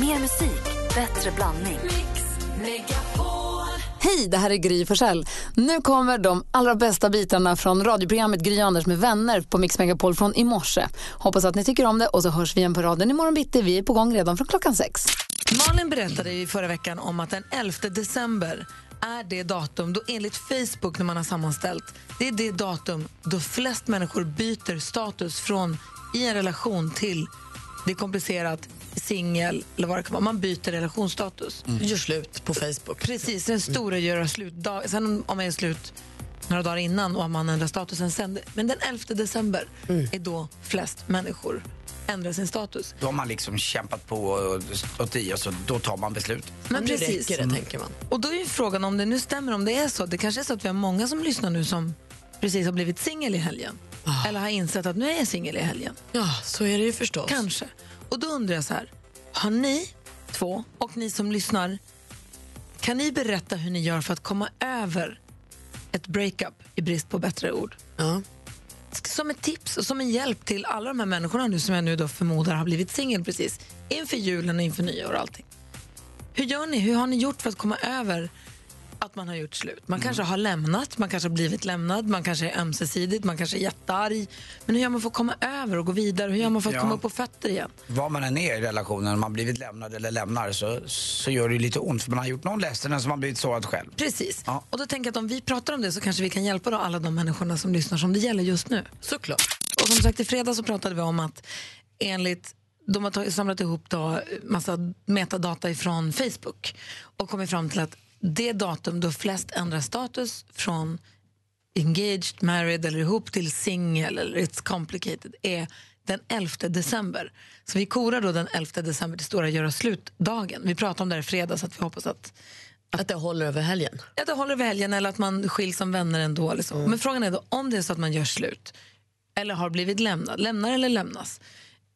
Mer musik, bättre blandning. Hej, det här är Gry Forssell. Nu kommer de allra bästa bitarna från radioprogrammet Gry Anders med vänner på Mix Megapol från i morse. Hoppas att ni tycker om det och så hörs vi igen på raden imorgon bitti. Vi är på gång redan från klockan sex. Malin berättade i förra veckan om att den 11 december är det datum då enligt Facebook när man har sammanställt, det är det datum då flest människor byter status från i en relation till det är komplicerat, singel eller vad det kan vara. Man byter relationsstatus. Mm. Gör slut på Facebook. Precis, den stora göra slut. Dag, sen om man är slut några dagar innan och man ändrar statusen sen. Men den 11 december Mm. är då flest människor ändrar sin status. Då har man liksom kämpat på och i och så då tar man beslut. Men nu precis. räcker det, tänker man. Och då är ju frågan om det nu stämmer, om det är så. Det kanske är så att vi har många som lyssnar nu som precis har blivit singel i helgen. Eller har insett att nu är jag singel i helgen. Ja, så är det ju förstås. Kanske. Och då undrar jag så här, har ni två och ni som lyssnar, kan ni berätta hur ni gör för att komma över ett breakup i brist på bättre ord? Ja. Som ett tips och som en hjälp till alla de här människorna nu som jag nu då förmodar har blivit singel precis inför julen och inför nyår och allting. Hur gör ni? Hur har ni gjort för att komma över att man har gjort slut? Man kanske har lämnat, man kanske har blivit lämnad, man kanske är ömsesidigt, man kanske är jättearg. Men hur gör man för att komma över och gå vidare? Hur gör man för att Ja. komma upp på fötter igen? Vad man än är i relationen, om man blivit lämnad eller lämnar så, så gör det lite ont för man har gjort någon ledsen eller så har man blivit sårad själv. Precis. Ja. Och då tänker jag att om vi pratar om det så kanske vi kan hjälpa då alla de människorna som lyssnar som det gäller just nu. Såklart. Och som sagt, i fredag så pratade vi om att enligt de har samlat ihop då massa metadata ifrån Facebook och kommit fram till att det datum då flest ändrar status från engaged, married eller ihop till singel eller it's complicated är den 11 december. Så vi korar då den 11 december till stora göra slut-dagen. Vi pratade om det här i fredags att vi hoppas att Att det håller över helgen. Ja, det håller över helgen eller att man skiljs som vänner ändå. Eller så. Men frågan är då om det är så att man gör slut eller har blivit lämnad, lämnar eller lämnas.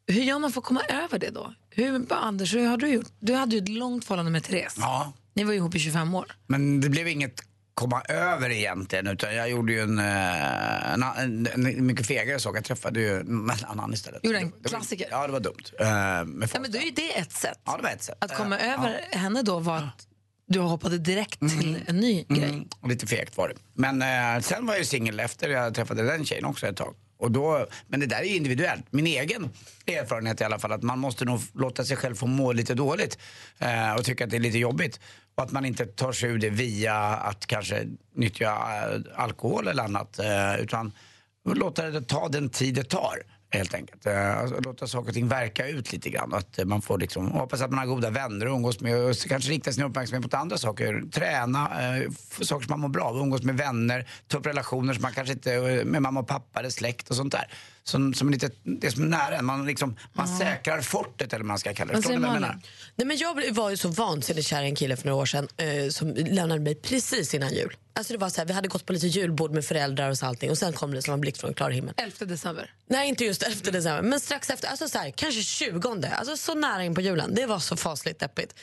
Hur gör man för att komma över det då? Hur, Anders, hur har du gjort? Du hade ju ett långt förhållande med Therese. Ja, Ni var ihop i 25 år. men det blev inget komma över egentligen utan jag gjorde ju en, eh, en, en, en mycket fegare sak. Jag träffade ju en annan istället. Gjorde en Det var- klassiker. Ja, det var dumt. Uh, Ja, men då är ju det ett sätt. Ja, det var ett sätt. Att komma Eh, över henne då var att du hoppade direkt till en ny grej. Mm, lite fegt var det. Men eh, sen var jag ju singel efter jag träffade den tjejen också ett tag. Och då, men det där är individuellt. Min egen erfarenhet i alla fall att man måste nog låta sig själv få må lite dåligt eh, och tycka att det är lite jobbigt. Och att man inte tar sig ur det via att kanske nyttja eh, alkohol eller annat. Eh, utan låta det ta den tid det tar. Helt enkelt. Eh, alltså, låta saker och ting verka ut lite grann. Att eh, man får liksom, hoppas att man har goda vänner att umgås med och kanske rikta sin uppmärksamhet mot andra saker. Träna, eh, saker som man mår bra av. Umgås med vänner, ta upp relationer som man kanske inte, eh, med mamma och pappa eller släkt och sånt där. Som, som lite, det som är nära en. Man, liksom, man säkrar fortet eller vad man ska kalla det. Jag Malin? menar? Nej, men jag var ju så vansinnigt kär i en kille för några år sedan eh, som lämnade mig precis innan jul. Alltså det var så här, vi hade gått på lite julbord med föräldrar och så allting och sen kom det som en blixt från klar himmel. 11 december. Nej, inte just efter december, men strax efter. Alltså så här, kanske 20, alltså så nära in på julen. Det var så fasligt deppigt.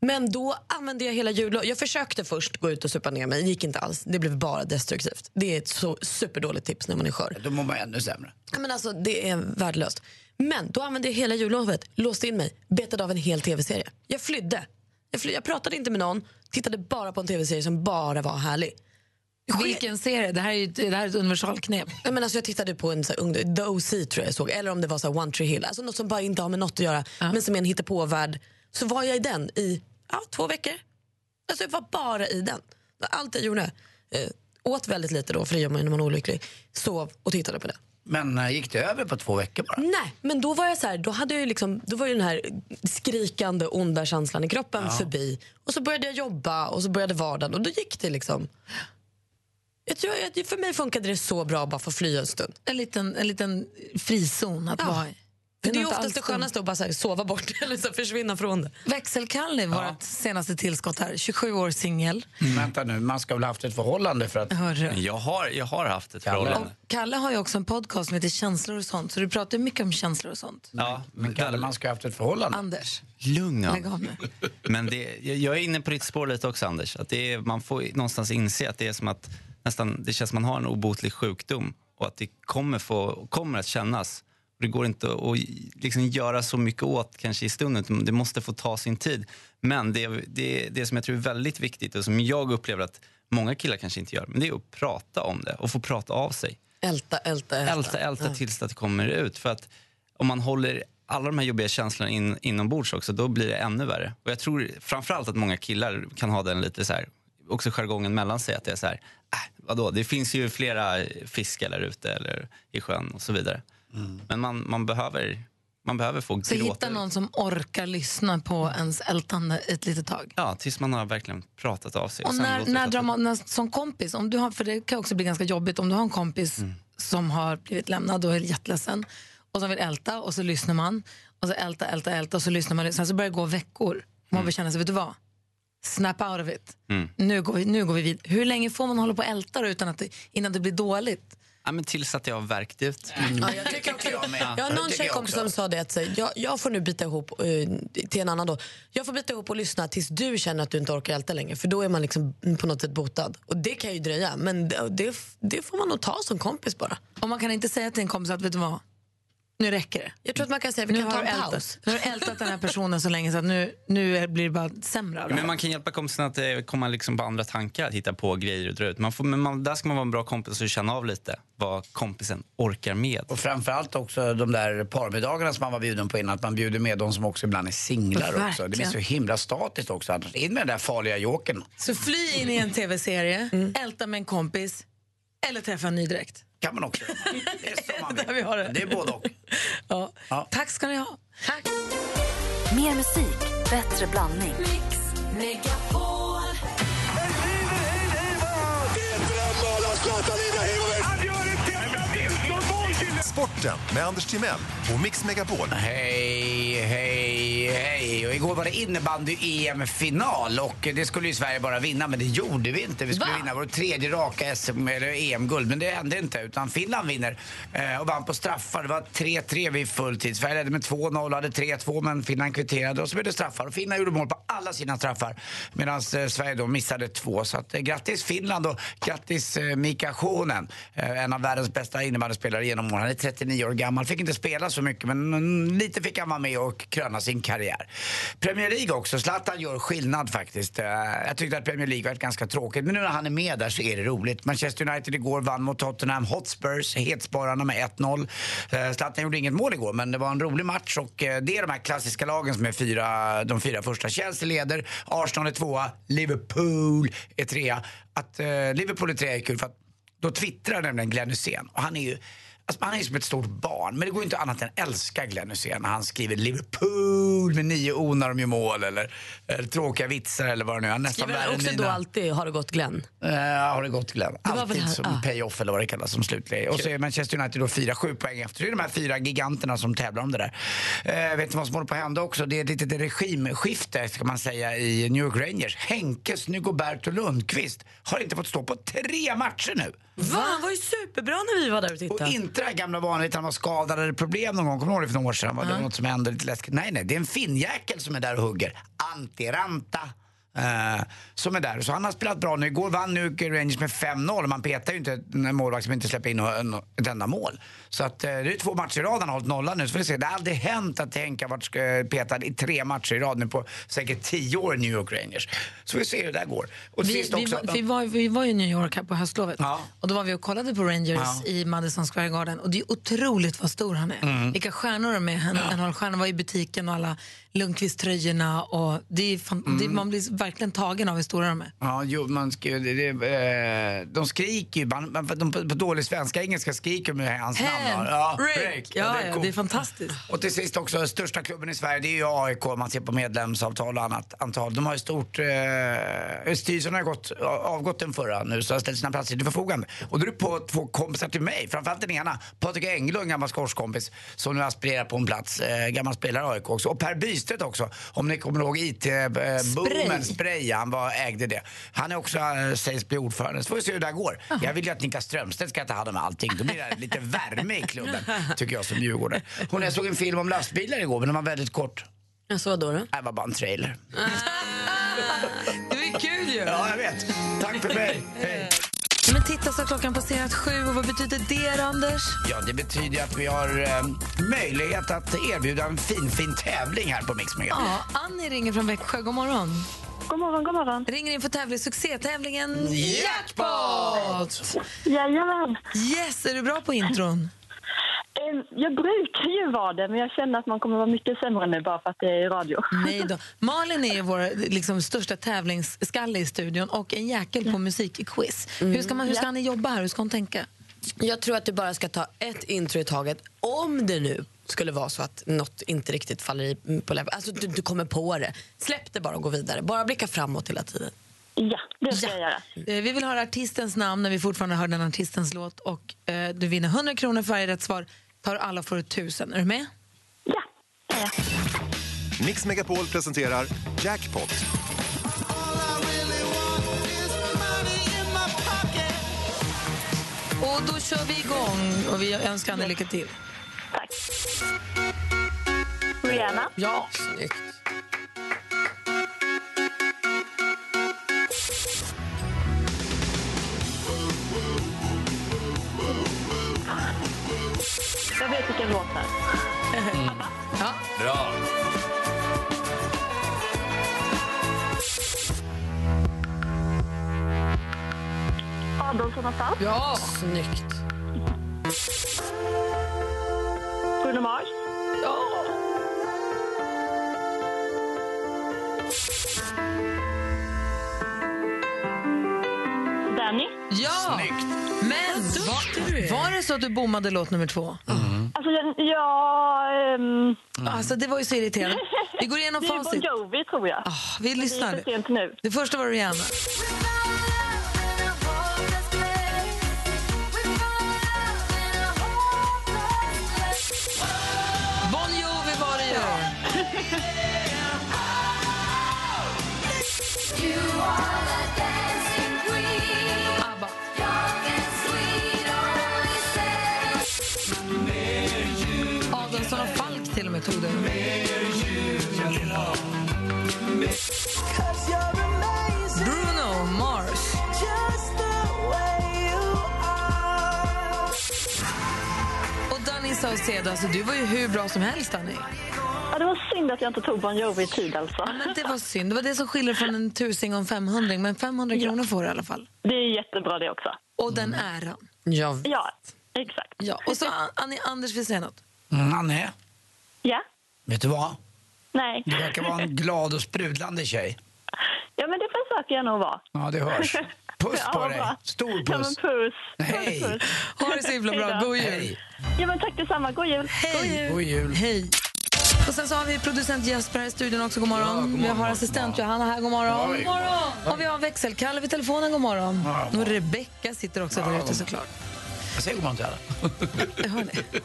Men då använde jag hela julen. Jag försökte först gå ut och supa ner mig, det gick inte alls. Det blev bara destruktivt. Det är ett så superdåligt tips när man är skör. Då mår man ännu sämre. Ja, Men alltså, det är värdelöst. Men då använde jag hela jullovet, låste in mig, betade av en hel tv-serie. Jag flydde. Jag, fly, jag pratade inte med någon, tittade bara på en tv-serie som bara var härlig. Vilken serie? Det här är, ju, det här är ett universalknep. Menar, alltså, jag tittade på en ung- The OC tror jag såg, eller om det var så One Tree Hill. Alltså något som bara inte har med något att göra, men som är en hittepåvärld. Så var jag i den i ja, två veckor. Alltså jag var bara i den. Allt jag gjorde. Eh, åt väldigt lite då, för det gör man när man är olycklig. Sov och tittade på det. Men eh, gick det över på två veckor bara? Nej, men då var jag så här, då hade jag liksom, då var ju den här skrikande onda känslan i kroppen förbi. Och så började jag jobba och så började vardagen och då gick det liksom. Jag tror, att för mig funkade det så bra att bara få fly en stund. En liten, en liten frizon att Ja. vara i. Det är något oftast det skönaste att bara så här, sova bort eller så försvinna från det. Växelkalle, vårt senaste tillskott här. 27 år singel. Vänta nu, man ska väl ha haft ett förhållande för att... Hörru. Jag har, jag har haft ett Kalle. förhållande. Kalle har ju också en podcast som heter Känslor och sånt. Så du pratar ju mycket om känslor och sånt. Ja, Men Kalle, man ska ha haft ett förhållande. Anders, Lugna. lägg av nu. Men det, jag, är inne på ditt spår lite också, Anders. Att det är, man får någonstans inse att det är som att nästan, det känns man har en obotlig sjukdom och att det kommer, få, kommer att kännas Och det går inte att liksom göra så mycket åt kanske i stunden. Det måste få ta sin tid. Men det, det, det som jag tror är väldigt viktigt och som jag upplever att många killar kanske inte gör, men det är att prata om det och få prata av sig. Älta, älta, älta. Älta, älta ja. tills det kommer ut. För att om man håller alla de här jobbiga känslorna in, inombords också, då blir det ännu värre. Och jag tror framförallt att många killar kan ha den lite så här, också jargongen mellan sig, att det är så här, äh, vadå, det finns ju flera fiskar där ute eller i sjön och så vidare. Mm. Men man, man, behöver, man behöver få så gråta. hitta någon som orkar lyssna på ens ältande ett litet tag? Ja, tills man har verkligen pratat av sig. Och, och när, när drar man, när, som kompis, om du har, för det kan också bli ganska jobbigt om du har en kompis mm. som har blivit lämnad och är jätteledsen och som vill älta och så lyssnar man och så älta, älta, älta och så lyssnar man. Sen så börjar det gå veckor. Man mm. vill känna sig, vet du vad? Snap out of it. Mm. Nu, går vi, nu går vi vid. Hur länge får man hålla på och älta utan att det, innan det blir dåligt? Ja, men tills att jag har värkt ut. Mm. Ja, jag tycker också, jag har någon tjejkompis som sa det att jag, jag får nu bita ihop uh, till en annan då. Jag får bita ihop och lyssna tills du känner att du inte orkar älta längre för då är man liksom på något sätt botad. Och det kan ju dröja men det, det, det får man nog ta som kompis bara. Och man kan inte säga till en kompis att vet du vad nu räcker det. Jag tror att man kan säga vi nu kan ta en paus. Nu har du ältat den här personen så länge så att nu, nu blir det bara sämre. Men man kan hjälpa kompisen att eh, komma liksom på andra tankar, att hitta på grejer och dra ut. Man får, men man, där ska man vara en bra kompis och känna av lite vad kompisen orkar med. Och framförallt också de där parmiddagarna som man var bjuden på innan, att man bjuder med de som också ibland är singlar också. Det blir så himla statiskt också. In med den där farliga joken. Så fly in i en tv-serie, mm. älta med en kompis eller träffa en ny direkt kan man också Det är så man vill. vi har det. det är både och. Ja. ja. Tack ska ni ha. Tack. Mer musik, bättre blandning. Mix, Megapol. Sporten med Anders Timell och Mix Megapol. Hej, hej, hej. Och igår var det innebandy-EM-final och det skulle ju Sverige bara vinna, men det gjorde vi inte. Vi skulle Va? vinna vår tredje raka SM eller EM-guld, men det hände inte. Utan Finland vinner eh, och vann på straffar. Det var 3-3 vid fulltid. Sverige ledde med 2-0 hade 3-2, men Finland kvitterade och så blev det straffar. Och Finland gjorde mål på alla sina straffar medan eh, Sverige då missade två. Så att, eh, grattis Finland och grattis eh, Mika Shonen, eh, en av världens bästa innebandyspelare genom åren. 39 år gammal, fick inte spela så mycket men lite fick han vara med och kröna sin karriär. Premier League också, Zlatan gör skillnad faktiskt. Eh, jag tyckte att Premier League var ganska tråkigt men nu när han är med där så är det roligt. Manchester United igår vann mot Tottenham Hotspurs, hetspararna med 1-0. Eh, Zlatan gjorde inget mål igår men det var en rolig match och eh, det är de här klassiska lagen som är fyra, de fyra första. Chelsea leder, Arsenal är tvåa, Liverpool är trea. Att Liverpool är trea är kul för att då twittrar nämligen Glenn Hysén och han är ju Alltså, han är som ett stort barn, men det går inte annat än älska Glenn Hysén när han skriver Liverpool med nio O när de gör mål eller, eller tråkiga vitsar eller vad det nu är. Nästan Skriver han också då alltid Har det gått Glenn? Uh, har det gått Glenn. Det alltid som ah. pay-off eller vad det kallas som slutläge. Och så är Manchester United då fyra, sju poäng efter. Det är de här fyra giganterna som tävlar om det där. Uh, vet ni vad som håller på att hända också? Det är ett litet regimskifte ska man säga i New York Rangers. Henke Snygoberto Lundqvist har inte fått stå på tre matcher nu. Va? Han var ju superbra när vi var där och tittade. Och inte det här gamla vanliga han var skadad eller problem någon gång. Kommer du ihåg det för några år sedan? Var det uh något som hände lite läskigt? Nej, nej, det är en finnjäkel som är där och hugger. Antiranta. Uh, som är där. Så han har spelat bra nu. Igår vann nu Rangers med 5-0. Man petar ju inte en målvakt som inte släpper in ett enda mål. Så att, uh, det är två matcher i rad han har hållit nollan nu. Så får vi se. Det har aldrig hänt att Henke har varit uh, petad i tre matcher i rad nu på säkert tio år i New York Rangers. Så vi ser hur det där går. Och vi, vi, också, var, vi, var, vi var i New York här på höstlovet. Ja. Och då var vi och kollade på Rangers ja. i Madison Square Garden. Och det är otroligt vad stor han är. Mm. Vilka stjärnor de är. En, ja. stjärna var i butiken och alla Lundqvist-tröjorna. Och det är fan, mm. det, man blir verkligen tagen av hur stora de är. Ja, jo, man sk det, det, eh, de skriker ju, de, på, på dålig svenska, engelska skriker med hans Hand, namn. Ja, Rick. Ja, det, är ja, det är fantastiskt. Och till sist också, största klubben i Sverige, det är ju AIK, man ser på medlemsavtal och annat antal. De har ju stort, eh, styrelsen har gått, avgått den förra nu, så har ställt sina platser till förfogande. Och då är det på två kompisar till mig, framförallt den ena, Patrik Englund, gammal skorskompis, som nu aspirerar på en plats, eh, gammal spelare i AIK också. Och Per Bystedt också, om ni kommer ihåg IT-boomen, eh, Spray, han var, ägde det. Han är också, äh, sägs bli ordförande. Så får vi se hur det går. Aha. Jag vill ju att Nika Strömstedt ska ta hand om allting. Då blir det lite värme i klubben, tycker jag som djurgårdare. Hon, jag såg en film om lastbilar igår, men den var väldigt kort. Alltså vadå då? Det var bara en trailer. det var kul ju. Ja, jag vet. Tack för mig. Hej. Men titta så klockan passerat sju och vad betyder det Anders? Ja, det betyder att vi har eh, möjlighet att erbjuda en fin, fin tävling här på Mix Megapol. Ja, Annie ringer från Växjö. God morgon. God morgon, god morgon. Ringer in för tävling succétävlingen Jackpot! Jajamän. Yes, är du bra på intron? Jag brukar ju vara det, men jag känner att man kommer vara mycket sämre nu bara för att det är radio. Nej då. Malin är ju vår liksom, största tävlingsskalle i studion och en jäkel på musikquiz. Hur ska, man, hur ska Annie jobba här? Hur ska hon tänka? Jag tror att du bara ska ta ett intro i taget. Om det nu skulle vara så att något inte riktigt faller i på läppen. Alltså du, du kommer på det. Släpp det bara och gå vidare. Bara blicka framåt hela tiden. Ja, det ska jag göra. Eh, Vi vill höra artistens namn när vi fortfarande hör den artistens låt. Och eh, Du vinner 100 kronor för varje rätt svar. Tar alla får du 1000. Är du med? Ja, det är jag. Mix Megapol presenterar Jackpot. Och Då kör vi igång och vi önskar Annie lycka till. Tack. Rihanna, Ja. Snyggt. Jag vet vilken låt det är. ja. Bra. Adolfsson och Falk, ja. Snyggt. Bruno Mars, ja. Danny. Ja! Snyggt. Men var, var det så att du bommade låt nummer två? Alltså, jag, jag, ehm, Alltså, det var ju så irriterande. Vi går igenom det är Bon facit. Jovi, tror jag. Ah, vi Det är lyssnar. för sent nu. Det första var Rihanna. Saucedo, alltså du var ju hur bra som helst Danny. Ja, det var synd att jag inte tog Bon Jovi i tid alltså. Ja, men det var synd. Det var det som skiljer från en tusing och en 500 men 500 kronor får du i alla fall. Det är jättebra det också. Och den äran. Ja. Ja, exakt. Ja. Och så Annie, Anders vill säga något. Mm, Anne, Ja? vet du vad? Nej. Du verkar vara en glad och sprudlande tjej. Ja, men det försöker jag nog vara. Ja, det hörs. Puss Ja, på dig. bra. Stor Ja, men puss. Hej. Puss, puss. Ha det så himla bra. Hej. God jul. Hej. Ja, men tack detsamma. God jul. Hej. God jul. Hej. Och sen så har vi producent Jesper här i studion också. God morgon. Ja, god Vi har morgon. assistent Johanna här. God morgon. God morgon. Och vi har växelkalle vid telefonen. God morgon. Ja, Och Rebecka sitter också där ute såklart. Jag säger god morgon till alla. Jag hör det.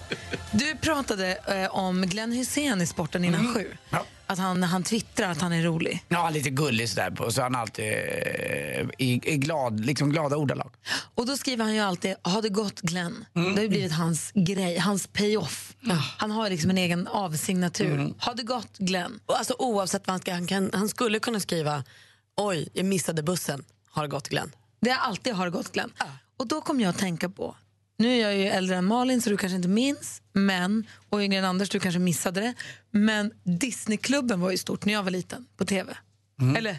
Du pratade eh, om Glenn Hussein i Sporten innan sju. Mm. Ja. Att han, han twittrar att han är rolig. Ja, lite gullig sådär. på- Så han alltid eh, i, i glad, liksom glada ordalag. Och då skriver han ju alltid “Ha det gott Glenn”. Mm. Det har ju blivit hans grej, hans payoff. Han har liksom en egen avsignatur. Mm. “Ha det gott Glenn”. Och alltså, oavsett vad han ska, han, kan, han skulle kunna skriva Oj, jag missade bussen. Har det gått Glenn? Det är alltid “Ha det gott Glenn”. Och då kom jag att tänka på, nu är jag ju äldre än Malin så du kanske inte minns, men, och yngre än Anders, du kanske missade det. Men Disneyklubben var ju stort när jag var liten på tv. Eller,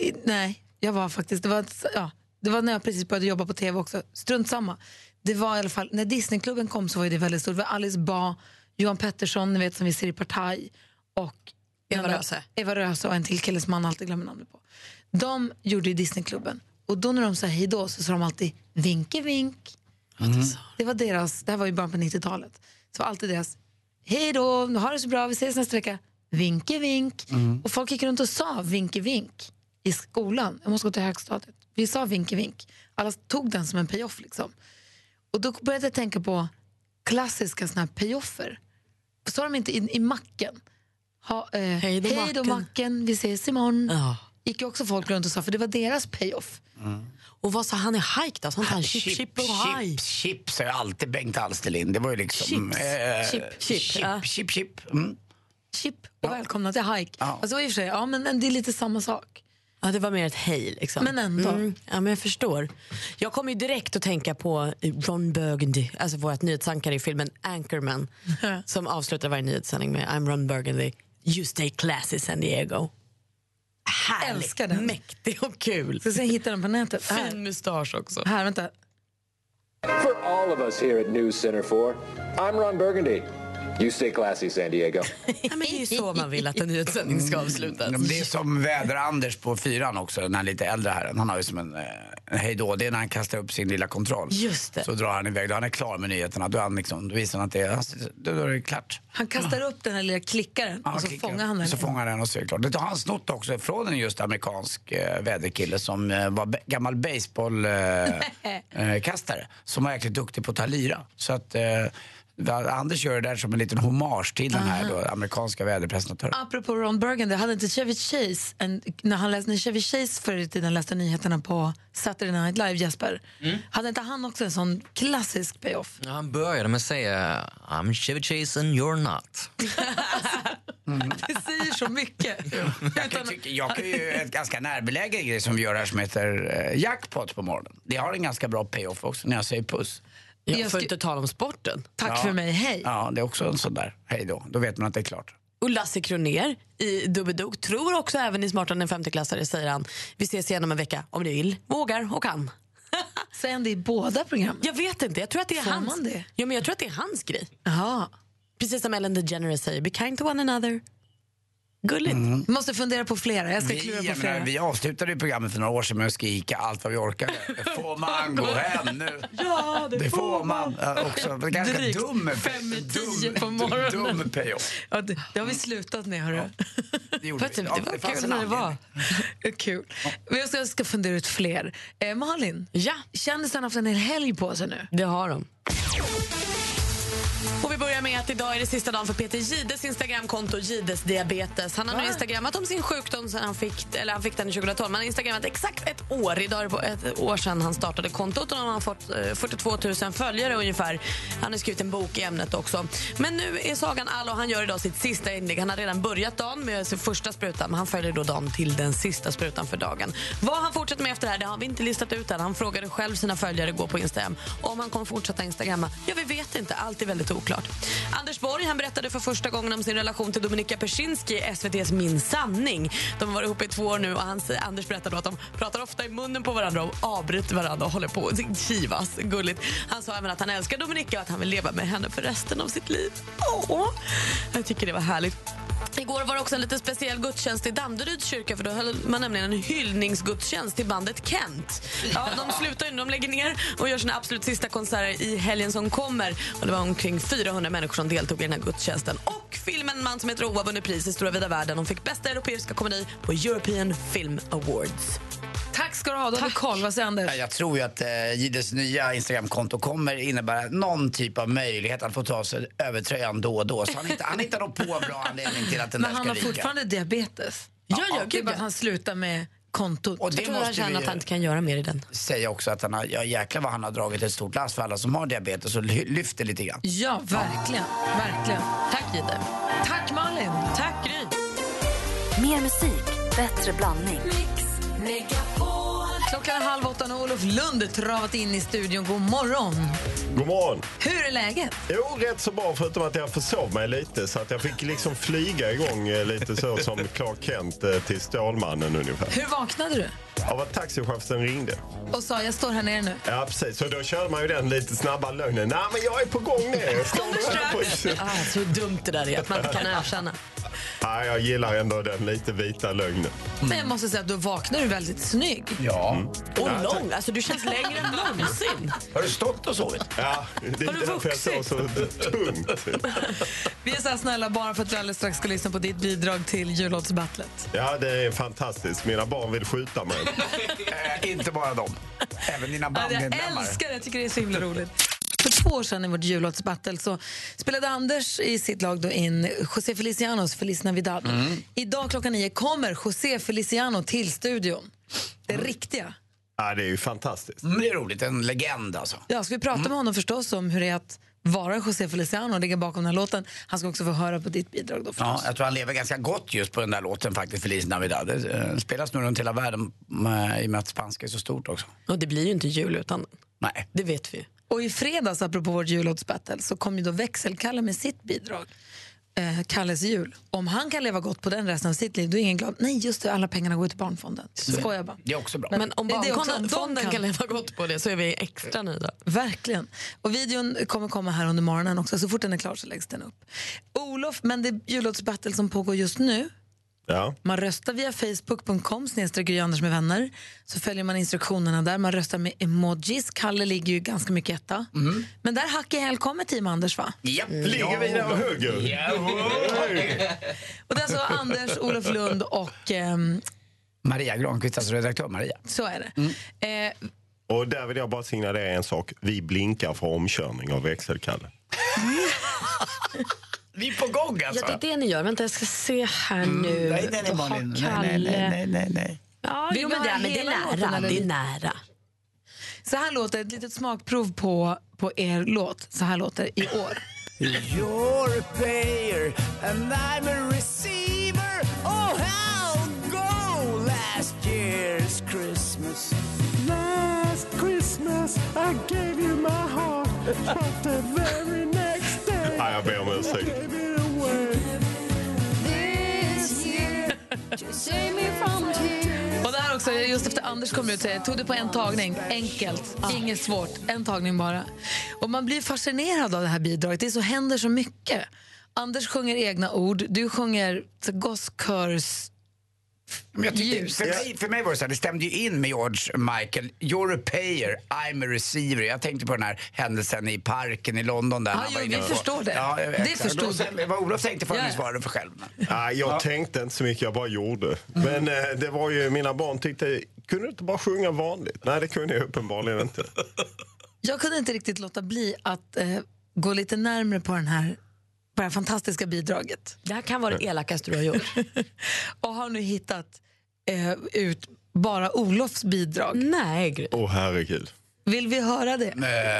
i, nej, jag var faktiskt, det var, ja, det var när jag precis började jobba på tv också. Strunt samma. Det var i alla fall, när Disneyklubben kom så var det väldigt stort. Det var Alice Ba, Johan Pettersson, ni vet som vi ser i Partaj och Eva Röse. Eva Röse och en till kille som man alltid glömmer namnet på. De gjorde ju Disneyklubben och då när de sa hej då så sa de alltid vinke vink. Det var deras, det här var ju början på 90-talet. Så var alltid deras hej då, ha det så bra, vi ses nästa vecka. Vinke vink. Och folk gick runt och sa vinke vink i skolan. Jag måste gå till högstadiet. Vi sa vinke vink. Alla tog den som en payoff liksom. Och då började jag tänka på klassiska såna här payoffer. Sa de inte i, i macken? Ha, eh, Hej då, macken." macken, vi ses imorgon. Ja. Gick också folk runt och sa, för det var deras payoff. Och vad sa han i hike då? Sa inte han chip, chip och haj? chips, chips ju alltid Bengt Alsterlind. Det var ju liksom... Chips. eh, Chip, chip, chip, ja. chip, chip. Mm. Chip och välkomna till hike. Ja. Alltså, i och för sig, ja, men, men det är lite samma sak. Ja, det var mer ett hej. Liksom. Men ändå. Mm, ja, men jag förstår. Jag kommer ju direkt att tänka på Ron Burgundy, alltså vårt nyhetsankare i filmen Anchorman som avslutar varje nyhetssändning med I'm Ron Burgundy, you stay classy San Diego. Älskar den. mäktig och kul. Ska se hitta den på nätet. Här, Fin mustasch också. här vänta. For all of us here at News Center 4, I'm Ron Burgundy. You stay classy, San Diego. Ja, men det är ju så man vill att en nyhetssändning ska avslutas. Mm, Det är som väder-Anders på fyran också, den här lite äldre herren. Han har ju som en, eh, en hejdå. Det är när han kastar upp sin lilla kontroll. Just det. Så drar han iväg. Då han är klar med nyheterna. Då, är han liksom, då visar han att det är, då är det klart. Han kastar upp den här lilla klickaren och så klickar. fångar han den. Så fångar han den och så är det klart. Det har han snott också från en just amerikansk eh, väderkille som eh, var gammal baseballkastare. Eh, kastare, som var jäkligt duktig på att ta lira. Så att eh, Anders gör det där som en liten hommage till den här då, amerikanska väderpresentatören. Apropå Ron Burgundy, hade inte Chevy Chase, en, när, han läste, när Chevy Chase förr i tiden läste nyheterna på Saturday Night Live, Jesper, hade inte han också en sån klassisk payoff? Ja, han började med att säga I'm Chevy Chase and you're not. Det säger så mycket. Jag kan, tycka, jag kan ju ett ganska närbelägen grej som vi gör här som heter eh, jackpot på morgonen. Det har en ganska bra payoff också när jag säger puss. Jag Jag får sku- inte tala om sporten. Tack Ja. för mig, hej. Ja, det är också en sån där. Hej då. Då vet man att det är klart. Och Lasse Kroner i Dubbedok tror också även i Smartare än en femteklassare säger han. Vi ses igen om en vecka om ni vill, vågar och kan. Säger han det i båda programmen? Jag vet inte, jag tror att det är Får hans. man det? Ja, men jag tror att det är hans grej. Jaha. Precis som Ellen DeGeneres säger, be kind to one another. Gulligt. Mm. Måste fundera på flera. Jag ska Vi, klura på jag flera. menar, vi avslutade ju programmet för några år sedan med att skrika allt vad vi orkade. Får man gå hem nu? Ja, det, Det får man. Ja, också. Det är ganska Drygt dum, fem i tio dum, på morgonen. dum payoff. Ja, det, det har vi slutat med, hörru. Det gjorde det Ja, var kul när det var. kul. Men jag ska, jag ska fundera ut fler. Eh, Malin, Ja, kändisarna har haft en hel helg på sig nu. det har de. Att idag är det sista dagen för Peter Gides Instagramkonto Gides diabetes. Han har nu instagrammat om sin sjukdom sen han fick, eller han fick den 2012. Men han har instagrammat exakt ett år. Idag är det ett år sedan han startade kontot och han har fått eh, 42 000 följare ungefär. Han har skrivit en bok i ämnet också. Men nu är sagan all och han gör idag sitt sista inlägg. Han har redan börjat dagen med sin första spruta men han följer då dagen till den sista sprutan för dagen. Vad han fortsätter med efter det här det har vi inte listat ut än. Han frågade själv sina följare igår på Instagram om han kommer fortsätta instagramma. Ja, vi vet inte. Allt är väldigt oklart. Anders Borg han berättade för första gången om sin relation till Dominika Persinski i SVTs Min sanning. De har varit ihop i två år nu och han, Anders berättade att de pratar ofta i munnen på varandra och avbryter varandra och håller på att kivas. Gulligt. Han sa även att han älskar Dominika och att han vill leva med henne för resten av sitt liv. Åh, jag tycker det var härligt. Igår var det också en lite speciell gudstjänst i Danderyds kyrka för då höll man nämligen en hyllningsgudstjänst till bandet Kent. Ja, de slutar ju, de lägger ner och gör sina absolut sista konserter i helgen som kommer. Och det var omkring 400 människor som deltog i den här gudstjänsten. Och filmen En man som heter Oa vunnit pris i stora vida världen. De fick bästa europeiska komedi på European Film Awards. Tack ska du ha. Då har koll. Vad säger Anders? Ja, Jag tror ju att eh, Gides nya Instagramkonto kommer innebära någon typ av möjlighet att få ta sig över tröjan då och då. Så han hittar, han hittar nog på en bra anledning till att den Men där han ska har ryka. fortfarande diabetes. Ja, ja, Det är bara ja. att han slutar med kontot. Och det Jag tror han måste känner att han inte kan göra mer i den. säga också att han har, ja jäklar vad han har dragit ett stort lass för alla som har diabetes och ly- lyfter lite grann. Ja, verkligen. verkligen. Tack Gide. Tack Malin. Tack Gry. Mer musik, bättre blandning. Klockan är halv åtta och Olof Lund travat in i studion. God morgon. God morgon. Hur är läget? Jo, rätt så bra förutom att jag försov mig lite så att jag fick liksom flyga igång eh, lite så som Clark Kent eh, till Stålmannen ungefär. Hur vaknade du? Av att taxichauffören ringde. Och sa jag står här nere nu. Ja, precis. Så då körde man ju den lite snabba lögnen. Nej, men jag är på gång på- strax. Ah, så dumt det där är att man inte kan erkänna. Ja, jag gillar ändå den lite vita lögnen. Men jag måste säga att då vaknar du väldigt snygg. Ja. Och lång. Alltså, du känns längre än någonsin. Har du stått och sovit? Ja, det Har är du därför jag sov så tungt. Vi är så här snälla bara för att vi alldeles strax ska lyssna på ditt bidrag till jullåtsbattlet. Ja, det är fantastiskt. Mina barn vill skjuta mig. Eh, inte bara dem. Även dina Ja, Jag bandmedlemmar. älskar det, jag tycker det är så himla roligt. För två år sedan i vårt jullåtsbattle så spelade Anders i sitt lag då in José Felicianos Feliz Navidad. Idag klockan nio kommer José Feliciano till studion. Det riktiga. Ja, det är ju fantastiskt. Mm, det är roligt. En legend alltså. Ja, ska vi prata med honom förstås om hur det är att vara José Feliciano och ligga bakom den här låten. Han ska också få höra på ditt bidrag då Ja, jag tror han lever ganska gott just på den där låten faktiskt, Feliz Navidad. Det eh, spelas nog runt hela världen eh, i och med att spanska är så stort också. Och det blir ju inte jul utan den. Nej. Det vet vi ju. Och i fredags, apropå vårt jullåtsbattle, så kom ju då Växelkalle med sitt bidrag. Eh, Kalles jul. Om han kan leva gott på den resten av sitt liv, då är ingen glad. Nej, just det, alla pengarna går till Barnfonden. Skojar bara. Det är också bra. Men också om de Barnfonden kan- kan leva gott på det så är vi extra nöjda. Verkligen. Och videon kommer komma här under morgonen också. Så fort den är klar så läggs den upp. Olof, men det jullåtsbattle som pågår just nu, Ja. man röstar via facebook.com Anders med vänner. Så följer man instruktionerna där. Man röstar med emojis. Kalle ligger ju ganska mycket etta. Men där hackar jag kommer team Anders va? Japp. Ligger vi där hugger? Och det är alltså Anders, Olof Lund och ehm, Maria Granqvist, alltså redaktör Maria. så är det. Eh, Och där vill jag bara signalera en sak. Vi blinkar för omkörning av växelkalle. Vi är på gång Ja, alltså. det är det ni gör. Vänta, jag ska se här nu. Nej, nej, nej, Malin. Nej, nej, nej, nej, nej, nej. Ja, jo, men det, men det är låten, nära. eller? Det är nära. så här låter ett litet smakprov på, på er låt. Så här låter i år. You're a payer and I'm a receiver. Oh, how go last year's Christmas? Last Christmas I gave you my heart But the very next Ja, jag ber om ursäkt. Och det här också, just efter Anders kom ut och säger, tog det på en tagning. Enkelt, inget svårt, en tagning bara. Och man blir fascinerad av det här bidraget, det är så, händer så mycket. Anders sjunger egna ord, du sjunger gosskörs... Men jag tyckte, för, mig, för mig var det så här, det stämde ju in med George Michael. You're a payer, I'm a receiver. Jag tänkte på den här händelsen i parken i London. Där Ja, han jo, var inne vi på- förstår det. Ja, Det förstod sen, Vad Olof tänkte får Ja, ja. svara för själv. Ja, jag tänkte inte så mycket, jag bara gjorde. Men eh, det var ju, mina barn tyckte, kunde du inte bara sjunga vanligt? Nej, det kunde jag uppenbarligen inte. Jag kunde inte riktigt låta bli att eh, gå lite närmre på, den här, på det här fantastiska bidraget. Det här kan vara det elakaste du har gjort. Och har nu hittat eh, ut bara Olofs bidrag. Nej, Gry. Åh herregud. Vill vi höra det?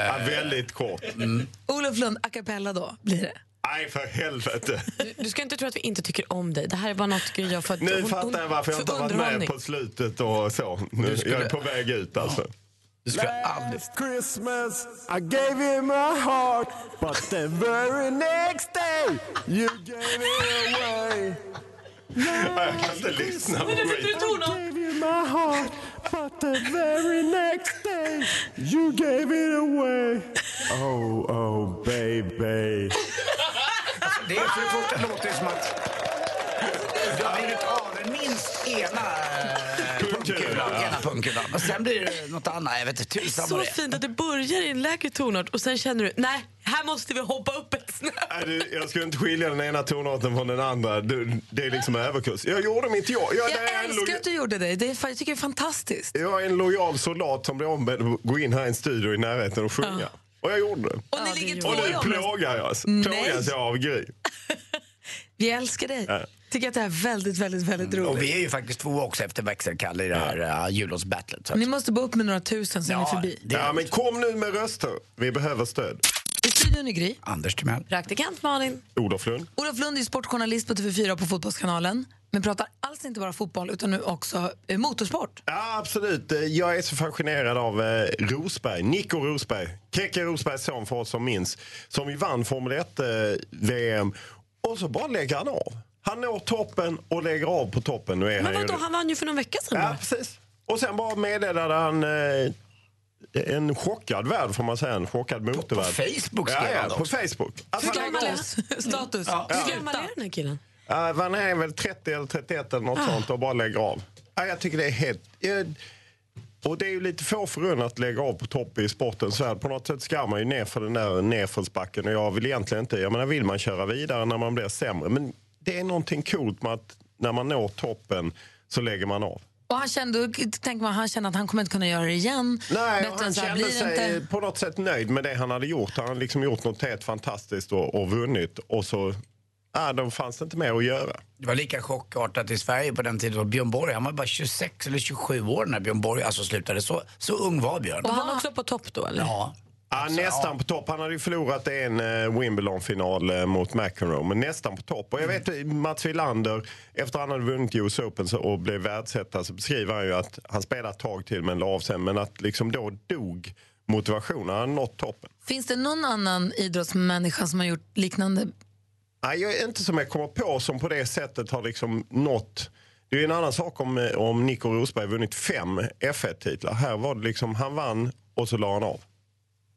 Ja, väldigt kort. Olof Lund, a cappella då, blir det. Nej, för helvete. Du ska inte tro att vi inte tycker om dig. Det här är bara något Gry för att Nu hon- fattar jag varför jag inte har varit med på slutet och så. Nu, skulle- Jag är på väg ut alltså. Du skulle aldrig... Last Christmas I gave you my heart But the very next day You gave it away. Jag kan inte lyssna på skit. I gave you my heart But the very next day You gave it away. Oh, oh baby. Det är för det första låter det som att du har blivit av med minst ena eh, pungkulan. Och sen blir det något annat. Jag vet inte tusan Så vad det är. fint att det börjar i en lägre tonart och sen känner du, nej, här måste vi hoppa upp ett snäpp. Nej, du, jag skulle inte skilja den ena tonarten från den andra. Du, det är liksom överkurs. Jag gjorde mitt jobb. Jag, det är Jag en älskar att du gjorde det. det är, jag tycker det är fantastiskt. jag är en lojal soldat som blir ombedd att gå in här i en studio i närheten och sjunga. Ja. Och jag gjorde det. Och ni ligger två Och nu plågar jag, Nej. plågas jag av Gry. Vi älskar dig. Ja. Tycker att det här är väldigt, väldigt, väldigt roligt. Och vi är ju faktiskt två också efter växelkalle i det här uh, jullåtsbattlet. så att- Ni måste bo upp med några tusen så är ni Ja, förbi. det är Ja, men kom nu med röster. Vi behöver stöd. I studion är Gry. Anders Timell. Praktikant Malin. Olof Lund. Olof Lund är sportjournalist på TV4 och på Fotbollskanalen. Men pratar alls inte bara fotboll utan nu också eh, motorsport. Ja, absolut. Eh, Jag är så fascinerad av eh, Rosberg, Nico Rosberg. Keke Rosbergs son för oss som minns. Som ju vann Formel 1-VM. Och så bara lägger han av. Han når toppen och lägger av på toppen. Nu är Men han ju... vadå, han vann ju för någon vecka sedan. Ja, precis. Och sen bara meddelade han eh, en chockad värld, får man säga. En chockad motorvärld. Facebook skrev ja, ja, han på också. Facebook. Att han lägger av. Status. Status. Hur gammal är den här killen? Uh, han är väl 30 eller 31 eller något Ah. sånt och bara lägger av. Ja, jag tycker det är helt... jag- och det är ju lite få förunnat att lägga av på topp i sportens värld. På något sätt ska man ju ner för den där nedförsbacken och jag vill egentligen inte... Jag menar, vill man köra vidare när man blir sämre? Men det är någonting coolt med att när man når toppen så lägger man av. Och han kände, tänker man, han kände att han kommer inte kunna göra det igen. Nej, han kände sig inte. på något sätt nöjd med det han hade gjort. Han hade liksom gjort något helt fantastiskt och, och vunnit. Och så ah, då fanns det inte mer att göra. Det var lika chockartat i Sverige på den tiden. Björn Borg, han var bara 26 eller 27 år när Björn Borg alltså slutade. Så, så ung var Björn. Var han också på topp då? Eller? Ja. Ja, nästan på topp. Han hade ju förlorat en eh, Wimbledon-final eh, mot McEnroe, men nästan på topp. Och jag vet eh, Mats Wilander, efter han hade vunnit US Open så- och blev världsetta så beskriver han ju att han spelade ett tag till men la av sen. Men att liksom då dog motivationen. Han hade nått toppen. Finns det någon annan idrottsmänniska som har gjort liknande? Nej, jag är inte som jag kommer på som på det sättet har liksom nått det är en annan sak om, om Nico Rosberg vunnit fem F1-titlar. Här var det liksom, han vann och så la han av.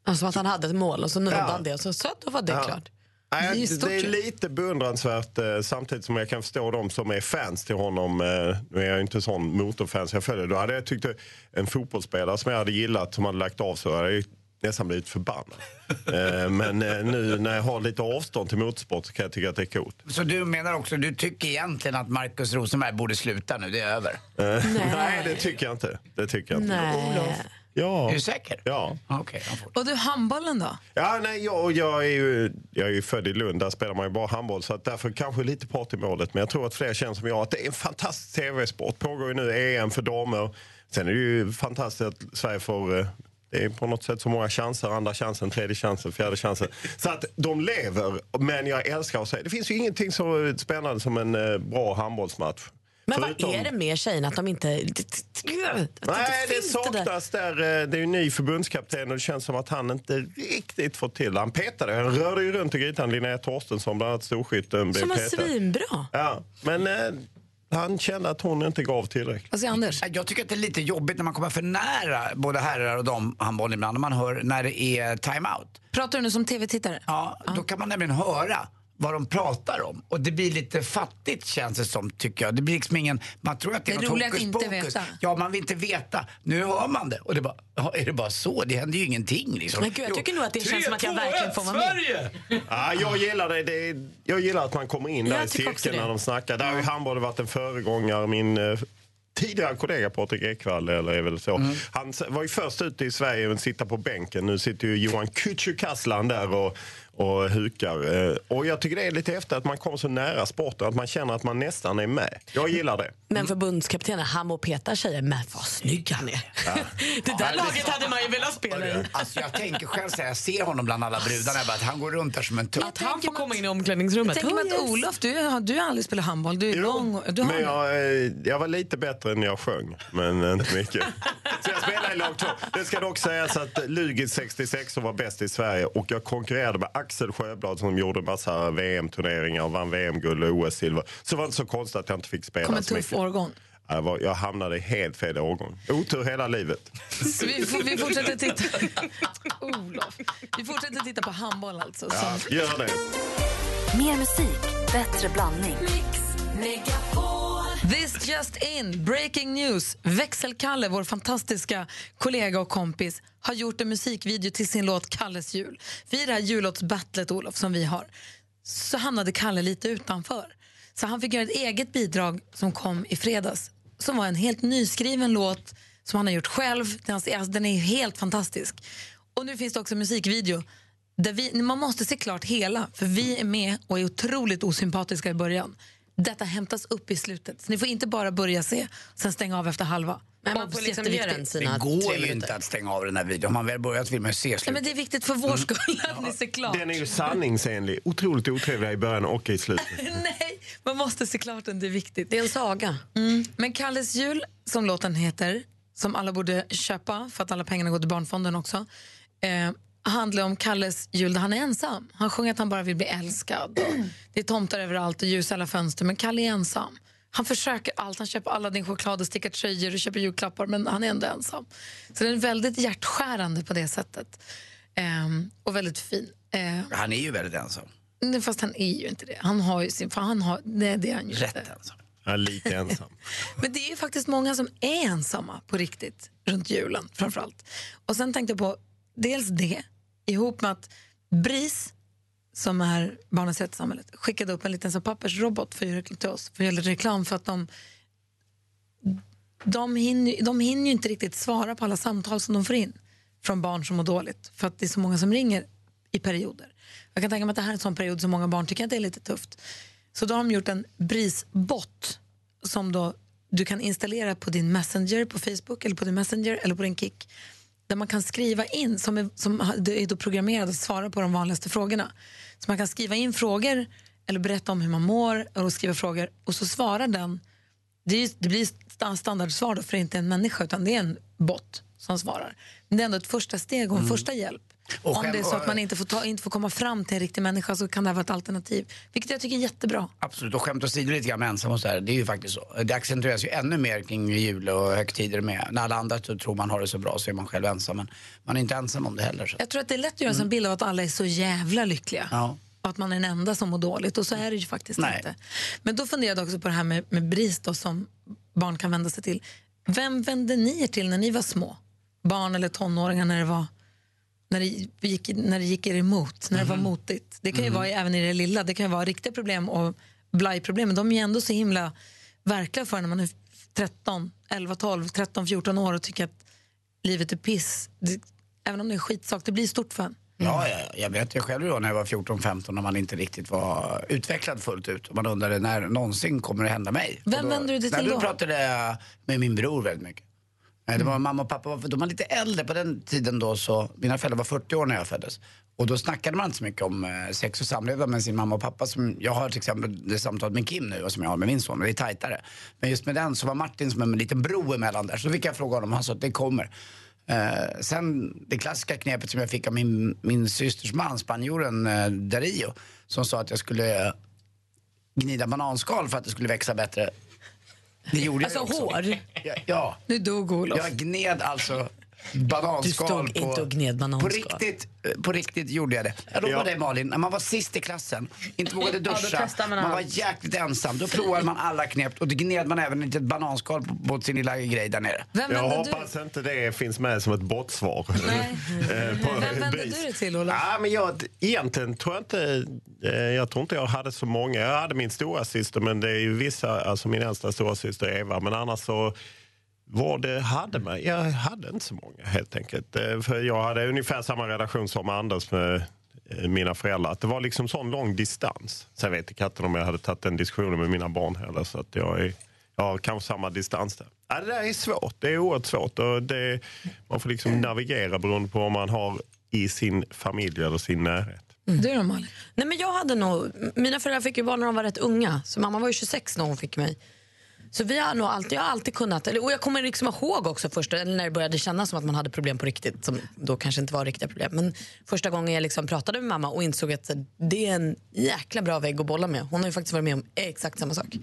Alltså att han hade ett mål och så nådde Ja. han det och så, så då var det Ja. klart. Nej, Det är ju det, stort är lite beundransvärt eh, samtidigt som jag kan förstå de som är fans till honom. Eh, nu är jag inte sån motorfans jag följer. Då hade jag tyckt en fotbollsspelare som jag hade gillat som hade lagt av så hade jag nästan blivit förbannad. eh, men eh, nu när jag har lite avstånd till motorsport så kan jag tycka att det är coolt. Så du menar också, du tycker egentligen att Markus Rosenberg borde sluta nu, det är över? Eh, nej, det tycker jag inte. Det tycker jag inte. Nej. Ja. Är du säker? Ja. Får- Och du, handbollen då? Ja, nej, jag, jag, är ju, jag är ju född i Lund, där spelar man ju bara handboll. Så att därför kanske lite part i målet. Men jag tror att fler känner som jag att det är en fantastisk tv-sport. Pågår ju nu EM för damer. Sen är det ju fantastiskt att Sverige får... Det är på något sätt så många chanser. Andra chansen, tredje chansen, fjärde chansen. Så att de lever. Men jag älskar att säga. Det finns ju ingenting så spännande som en eh, bra handbollsmatch. Men Förutom- vad är det med tjejerna att de inte... Nej, det saknas där. eh, Det är ju ny förbundskapten och det känns som att han inte riktigt får till Han petade, han rörde ju runt i grytan. Linnea Torstensson, bland annat storskytten, blev Som var svinbra. Ja, men eh, han kände att hon inte gav tillräckligt. Vad säger Anders? Jag tycker att det är lite jobbigt när man kommer för nära både herrar och damhandboll ibland. När man hör när det är time-out. Pratar du nu som tv-tittare? Ja, då kan man nämligen höra vad de pratar om. Och det blir lite fattigt känns det som, tycker jag. Det blir liksom ingen... Man tror att det är, Det är något hokus inte pokus. veta. Ja, man vill inte veta. Nu hör man det. Och det bara, ja, är det bara så? Det händer ju ingenting liksom. Men gud, jag tycker nog att det känns som att jag 3-2-1 verkligen får vara med. Sverige! Ja, jag gillar det. det är, jag gillar att man kommer in där Jag i cirkeln när de snackar. Där har ju handbollen varit en föregångare. Min eh, tidigare kollega Patrik Ekwall, eller är väl så. Mm. Han var ju först ute i Sverige att sitta på bänken. Nu sitter ju Johan Kücükaslan där och, och hukar. Eh, Och jag tycker det är lite efter att man kommer så nära sporten att man känner att man nästan är med. Jag gillar det. Men förbundskaptenen, han må peta tjejer, men vad snygg han är. det där laget hade man ju velat spela i. Alltså jag tänker själv så här, jag ser honom bland alla brudarna, bara att han går runt där som en tupp. Att han får komma in i omklädningsrummet. Jag tänker att Oh, yes. Olof, du, har- du har aldrig spelat handboll. Du är lång. och- Du har Men jag, eh, jag var lite bättre än jag sjöng, men inte mycket. Så jag spelade i lag två. Det ska dock sägas att Lugis 66 var bäst i Sverige och jag konkurrerade med Axel Sjöblad som gjorde massa VM-turneringar och vann VM-guld och OS-silver. Så det var inte så konstigt att jag inte fick spela kom en så tuff mycket. årgång. Jag, var, jag hamnade i helt fel årgång. Otur hela livet. Så vi, vi fortsätter titta... Olof. Vi fortsätter titta på handboll alltså. Ja, gör det. Mer musik, bättre blandning. This just in, breaking news. Växelkalle, vår fantastiska kollega och kompis, har gjort en musikvideo till sin låt Kalles jul. För i det här jullåtsbattlet, Olof, som vi har, så hamnade Kalle lite utanför. Så han fick göra ett eget bidrag som kom i fredags, som var en helt nyskriven låt som han har gjort själv. Den, alltså, den är helt fantastisk. Och nu finns det också en musikvideo där vi, man måste se klart hela, för vi är med och är otroligt osympatiska i början. Detta hämtas upp i slutet. Så ni får inte bara börja se, sen stänga av efter halva. Men man får liksom göra en sina Det går ju inte att stänga av den här videon. Om man väl börjat vill man se Nej, slutet. men det är viktigt för vår skull att ni ser klart. Den är ju sanningsenlig. Otroligt otrevliga i början och i slutet. Nej, man måste se klart den, det är viktigt. Det är en saga. Mm. Men Kalles jul, som låten heter, som alla borde köpa för att alla pengarna går till Barnfonden också, eh, handlar om Kalles jul där han är ensam. Han sjunger att han bara vill bli älskad. Och det är tomtar överallt och ljus i alla fönster, men Kalle är ensam. Han försöker allt. Han köper alla din choklad och stickar tröjor och köper julklappar, men han är ändå ensam. Så den är väldigt hjärtskärande på det sättet. Ehm, och väldigt fin. Eh, Han är ju väldigt ensam. nej, fast han är ju inte det. Han har ju sin... För han har, nej, det är han ju Rätt inte. ensam. Är lite ensam. Men det är ju faktiskt många som är ensamma på riktigt runt julen framförallt. Och sen tänkte jag på dels det ihop med att BRIS som är Barnens rätt i samhället skickade upp en liten så pappersrobot för till oss för att göra reklam för att de de hinner, de hinner ju inte riktigt svara på alla samtal som de får in från barn som mår dåligt för att det är så många som ringer i perioder. Jag kan tänka mig att det här är en sån period som många barn tycker att det är lite tufft. Så då har de gjort en BRIS-bot som då du kan installera på din Messenger på Facebook eller på din Messenger eller på din Kik där man kan skriva in, som är, som är då programmerad att svara på de vanligaste frågorna. Så man kan skriva in frågor eller berätta om hur man mår och skriva frågor och så svarar den. Det, är, det blir sta- standardsvar då, för det är inte en människa utan det är en bot som svarar. Men det är ändå ett första steg och en första hjälp. Och om det är så att man inte får, ta, inte får komma fram till en riktig människa så kan det här vara ett alternativ. Vilket jag tycker är jättebra. Absolut, och skämt åsido lite grann med ensam och så här, det är ju faktiskt så. Det accentueras ju ännu mer kring jul och högtider med. När alla andra tror man har det så bra så är man själv ensam. Men man är inte ensam om det heller. Så. Jag tror att det är lätt att göra sig en bild av att alla är så jävla lyckliga. Ja. Och att man är den enda som mår dåligt. Och så är det ju faktiskt Nej. inte. Men då funderade jag också på det här med, med BRIS då, som barn kan vända sig till. Vem vände ni er till när ni var små? Barn eller tonåringar när det var när det gick, när det gick er emot, när det var motigt. Det kan ju vara även i det lilla. Det kan ju vara riktiga problem och blajproblem. Men de är ju ändå så himla verkliga för när man är 13, 11, 12, 13, 14 år och tycker att livet är piss. Det, även om det är skitsak, det blir stort för en. Ja, ja, ja, jag vet ju själv då när jag var 14-15 när man inte riktigt var utvecklad fullt ut. Och man undrade när någonsin kommer det hända mig? Vem vände du dig till då? då? pratade jag med min bror väldigt mycket. Nej, Det var mamma och pappa, de var lite äldre på den tiden då så, mina föräldrar var 40 år när jag föddes. Och då snackade man inte så mycket om eh, sex och samlevnad med sin mamma och pappa som jag har till exempel det samtalet med Kim nu och som jag har med min son, det är tajtare. Men just med den så var Martin som en liten bro emellan där. Så fick jag fråga honom och han sa att det kommer. Eh, sen det klassiska knepet som jag fick av min, min systers man, spanjoren eh, Dario, som sa att jag skulle eh, gnida bananskal för att det skulle växa bättre. Det gjorde Alltså jag också. hår? Ja, ja. Nu dog Olof. Jag gned alltså bananskal Du stod på... inte och gned bananskal. På riktigt, eh, på riktigt gjorde jag det. Jag lovar Ja. dig Malin, när man var sist i klassen, inte vågade duscha, testar man man, var jäkligt ensam, då provade man alla knep och då gned man även ett litet bananskal på, på sin lilla grej där nere. Vem Jag hoppas inte det finns med som ett bottsvar. Eh, på Vem vände du dig till, Olof? Ja, men jag, egentligen tror jag inte... eh, Jag tror inte jag hade så många. Jag hade min stora syster men det är ju vissa, alltså min äldsta stora syster Eva. Men annars så vad det hade mig, jag hade inte så många helt enkelt. Eh, För jag hade ungefär samma relation som Anders med eh, mina föräldrar. Att det var liksom sån lång distans. Sen vet jag inte om jag hade tagit den diskussionen med mina barn heller. Så att jag, är, jag har kanske samma distans där. Ja, det där är svårt. Det är oerhört svårt. Och det, man får liksom navigera beroende på vad man har i sin familj eller sin närhet. Du då Malin? Nej, men jag hade nog, mina föräldrar fick ju barn när de var rätt unga. Så mamma var ju 26 när hon fick mig. Så vi har nog alltid, jag har alltid kunnat, och jag kommer liksom ihåg också första, när det började kännas som att man hade problem på riktigt, som då kanske inte var riktiga problem. Men första gången jag liksom pratade med mamma och insåg att det är en jäkla bra vägg att bolla med. Hon har ju faktiskt varit med om exakt samma sak.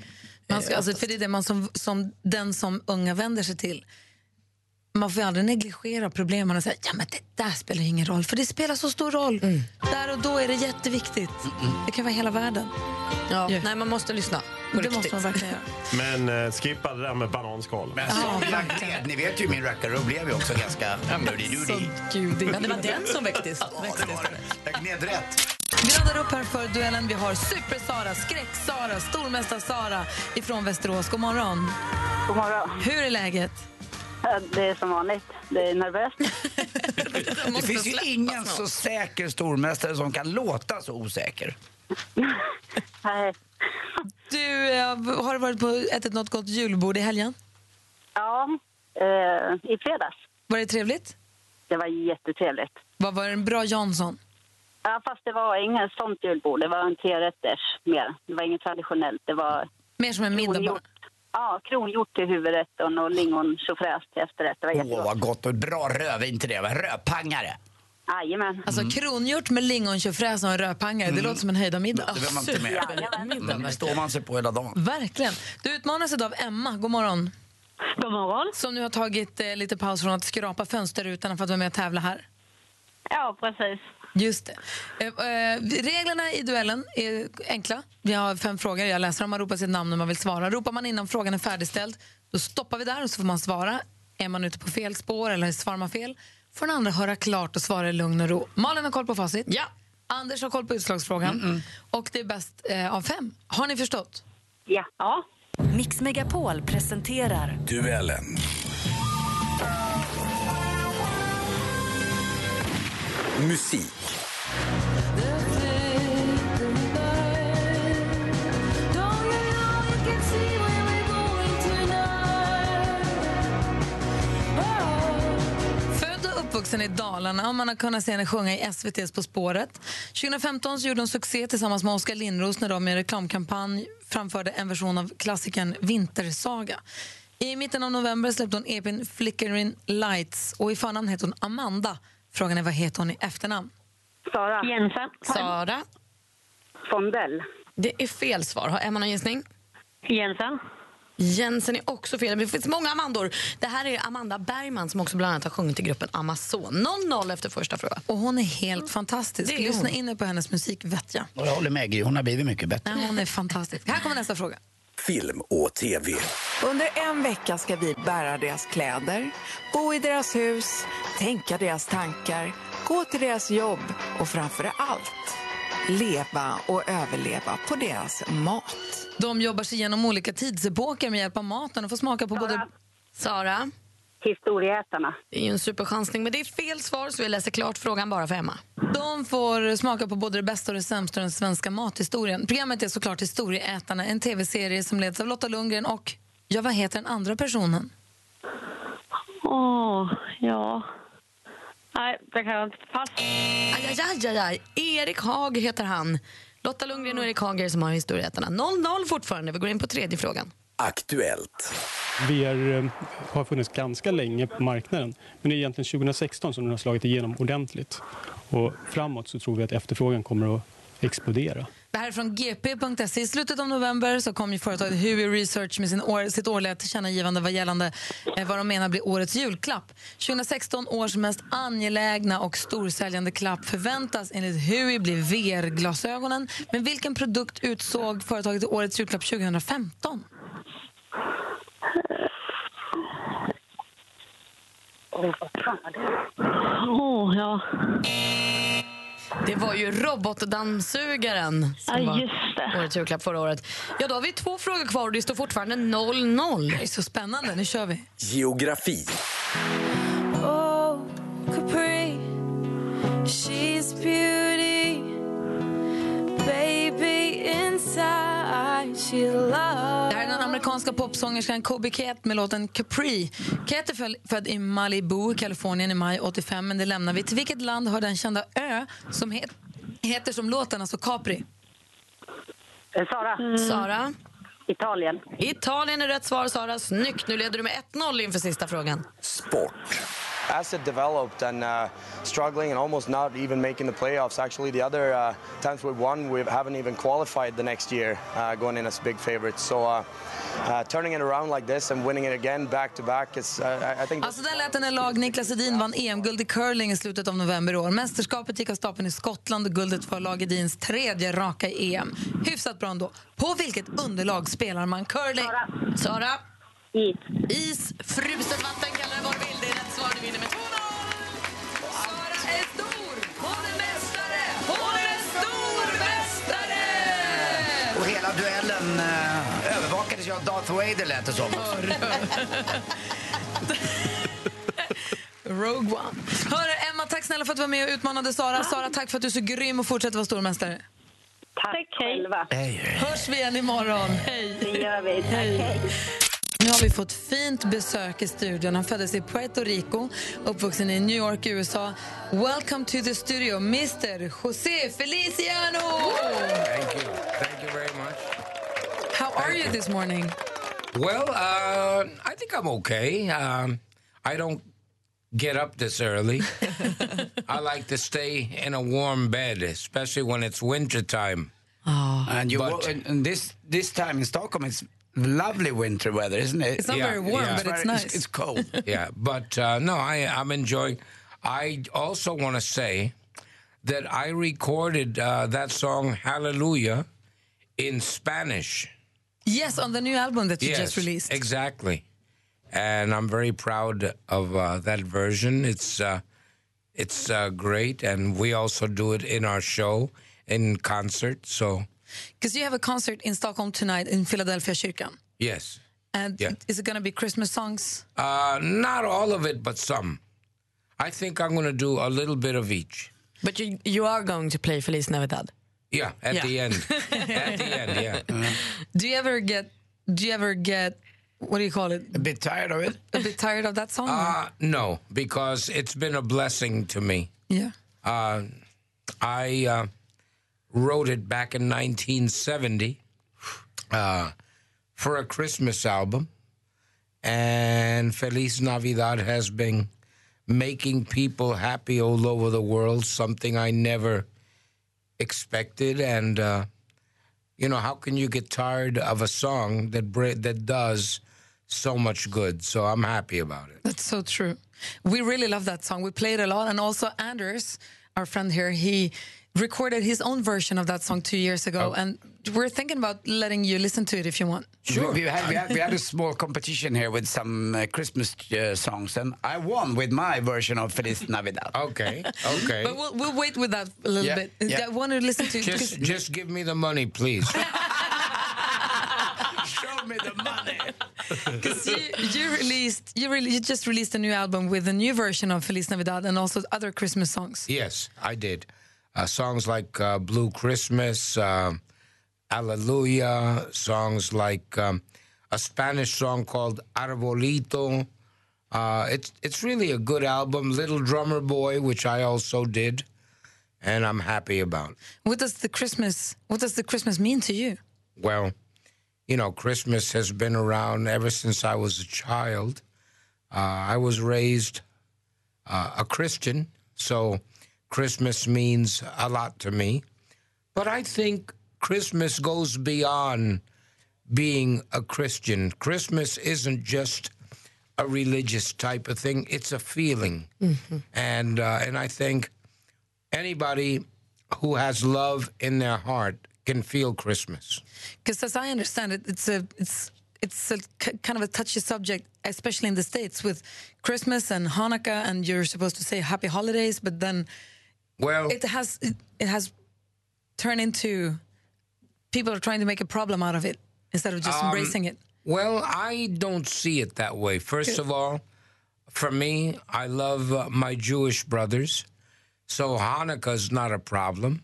Man ska, Eh, alltså, för det är det man som, som, den som unga vänder sig till. Man får ju aldrig negligera problemen och säga ja men det där spelar ingen roll, för det spelar så stor roll. Mm. Där och då är det jätteviktigt. Det kan vara hela världen. Ja, Ja. Nej, man måste lyssna. Det riktigt. måste man verkligen göra. Men eh, skippa det där med bananskal. Men så, jag gled, ni vet ju min rackare, då blev jag också ganska... Gud, Men det var den som väcktes. Ja, det var det. Jag gled rätt. Vi laddar upp här för duellen. Vi har Super-Sara, Skräck-Sara, Stormästar-Sara ifrån Västerås. God morgon. God morgon. Hur är läget? Det är som vanligt. Det är nervöst. Det finns ju ingen så säker stormästare som kan låta så osäker. Nej. Du, eh, har du varit på ätit något gott julbord i helgen? Ja, eh, i fredags. Var det trevligt? Det var jättetrevligt. Vad var det en bra Jansson? Ja, fast det var inget sånt julbord. Det var en trerätters mer. Det var inget traditionellt. Det var Mer som en middag bara? Ja, kronhjort till huvudrätten och lingon tjofräs till efterrätt. Det var Åh, jättegott. vad gott. Och bra rödvin till det. va? Rödpangare. Jajamän. Alltså kronhjort med lingontjofräs och en rödpangare, det låter som en höjda middag. Det behöver man inte med. Jajamän. Det står man sig på hela dagen. Verkligen. Du utmanas idag av Emma. God morgon. God morgon. Som nu har tagit eh, lite paus från att skrapa fönsterrutorna för att vara med och tävla här. Ja, precis. Just det. Eh, eh, reglerna i duellen är enkla. Vi har fem frågor. Jag läser dem. Man ropar sitt namn när man vill svara. Ropar man innan frågan är färdigställd, då stoppar vi där och så får man svara. Är man ute på fel spår eller svarar man fel får den andra höra klart och svara i lugn och ro. Malin har koll på facit. Ja. Anders har koll på utslagsfrågan. Och det är bäst eh, av fem. Har ni förstått? Ja. ja. Mix Megapol presenterar Duellen. Musik. Född och uppvuxen i Dalarna och man har kunnat se henne sjunga i SVTs På spåret. 2015 så gjorde hon succé tillsammans med Oskar Lindros när de i en reklamkampanj framförde en version av klassikern Vintersaga. I mitten av november släppte hon EPn Flickering Lights och i förnamn hette hon Amanda. Frågan är vad heter hon i efternamn? Sara. Jensen. Sara. Fondell. Det är fel svar. Har Emma någon gissning? Jensen. Jensen är också fel. Det finns många Amandor. Det här är Amanda Bergman som också bland annat har sjungit i gruppen Amazon. 0-0 efter första frågan. Och hon är helt fantastisk. Det är Lyssna in på hennes musik, vet jag. Och jag håller med Gry, hon har blivit mycket bättre. Nej, hon är fantastisk. Här kommer nästa fråga. Film och TV. Under en vecka ska vi bära deras kläder, bo i deras hus, tänka deras tankar, gå till deras jobb och framför allt leva och överleva på deras mat. De jobbar sig igenom olika tidsepoker med hjälp av maten och får smaka på både... Sara? Historieätarna. Det är ju en superchansning, men det är fel svar så vi läser klart frågan bara för Emma. De får smaka på både det bästa och det sämsta i den svenska mathistorien. Programmet är såklart Historieätarna, en tv-serie som leds av Lotta Lundgren och, ja vad heter den andra personen? Åh, ja. Nej, det kan jag inte. Pass. Aj, aj, aj, aj, aj. Erik Hager heter han. Lotta Lundgren och Erik Hager som har historieätarna. 0-0 fortfarande. Vi går in på tredje frågan. Aktuellt. VR eh, har funnits ganska länge på marknaden. Men det är egentligen 2016 som den har slagit igenom ordentligt. Och framåt så tror vi att efterfrågan kommer att explodera. Det här är från gp.se. I slutet av november så kom ju företaget Huey Research med sin år, sitt årliga tillkännagivande vad gällande eh, vad de menar blir årets julklapp. 2016 års mest angelägna och storsäljande klapp förväntas enligt Huey bli VR-glasögonen. Men vilken produkt utsåg företaget till årets julklapp 2015? Åh, ja. Det var ju robotdammsugaren som Ja, var just det. årets julklapp förra året. Ja, då har vi två frågor kvar och det står fortfarande 0-0. Det är så spännande. Nu kör vi. Geografi. Oh, Capri, she's beauty. Baby, inside she loves. Amerikanska popsångerskan Kobe Ket med låten Capri. Ket är född i Malibu i Kalifornien i maj 85, men det lämnar vi. Till vilket land har den kända ö som het, heter som låten, alltså Capri? Eh, Sara. Sara? Italien. Italien är rätt svar, Sara. Snyggt. Nu leder du med 1-0 inför sista frågan. As it developed and uh, struggling and almost not even making the playoffs. Actually, the other uh, times we've won, we haven't even qualified the next year, uh, going in as big favorites. So uh, uh, turning it around like this and winning it again back to back is, uh, I- I think. Alltså där lät den när lag Niklas Edin vann EM-guld i curling i slutet av november i år. Mästerskapet gick av stapeln i Skottland och guldet för lag Edins tredje raka i EM. Hyfsat bra ändå. På vilket underlag spelar man curling? Sara? Is. Is. Fruset vatten kallar det vad du vill. Vinner med 2-0. Sara är stor. Hon är mästare. Hon är stormästare! Och hela duellen eh, övervakades ju av Darth Vader lät det som. Rogue One. Hörru, Emma, tack snälla för att du var med och utmanade Sara. Sara, tack för att du är så grym och fortsätter vara stormästare. Tack själva. Hörs vi igen imorgon. Hej. Det gör vi. Tack, hej. Nu har vi fått fint besök i studion. Han föddes i Puerto Rico, uppvuxen i New York, USA. Welcome to the studio, Mr. José Feliciano! Thank you. Thank you very much. How are you this morning? Well, uh, I think I'm okay. Um, I don't get up this early. I like to stay in a warm bed, especially when it's winter time. And you, But- and, and this this time in Stockholm, it's lovely winter weather, isn't it? It's not very warm, but it's very- nice. It's, cold. yeah, but uh, no, I, I'm enjoying. I also want to say that I recorded uh, that song "Hallelujah" in Spanish. Yes, on the new album that you yes, just released. Exactly, and I'm very proud of uh, that version. It's uh, it's uh, great, and we also do it in our show in concert. So Because you have a concert in Stockholm tonight in Philadelphia kyrkan. yes, And Yeah. is it going to be Christmas songs? uh, not all of it, but some. I think I'm going to do a little bit of each. But you, you are going to play Feliz Navidad? Yeah, at Yeah. the end. at the end, yeah. Do you ever get do you ever get what do you call it? A bit tired of it? A bit tired of that song? Uh, no, because it's been a blessing to me. Yeah. Uh, I uh, wrote it back in 1970 uh, for a Christmas album, and Feliz Navidad has been making people happy all over the world, something I never expected. And, uh, you know, how can you get tired of a song that, that does so much good? So I'm happy about it. That's so true. We really love that song. We play it a lot. And also, Anders, our friend here, he recorded his own version of that song two years ago. Oh. And we're thinking about letting you listen to it if you want. We, we, had, we, had, we had a small competition here with some uh, Christmas uh, songs, and I won with my version of Feliz Navidad. Okay, okay. But we'll, we'll wait with that a little Yeah, bit. yeah. I want to listen to Just, just give me the money, please. Show me the money. Because you, you released, you really, you just released a new album with a new version of Feliz Navidad and also other Christmas songs. yes, I did. Uh, songs like uh, Blue Christmas, um Alleluia, songs like um, a Spanish song called Arbolito. Uh, it's it's really a good album. Little Drummer Boy, which I also did, and I'm happy about. What does the Christmas? What does the Christmas mean to you? Well, you know, Christmas has been around ever since I was a child. Uh, I was raised uh, a Christian, so Christmas means a lot to me. But I think Christmas goes beyond being a Christian. Christmas isn't just a religious type of thing; it's a feeling, and uh, and I think anybody who has love in their heart can feel Christmas. Because as I understand it, it's a it's it's a k- kind of a touchy subject, especially in the states with Christmas and Hanukkah, and you're supposed to say Happy Holidays, but then well, it has it, it has turned into people are trying to make a problem out of it instead of just Um, embracing it. Well, I don't see it that way. First of all, for me, I love uh, my Jewish brothers, so Hanukkah's not a problem.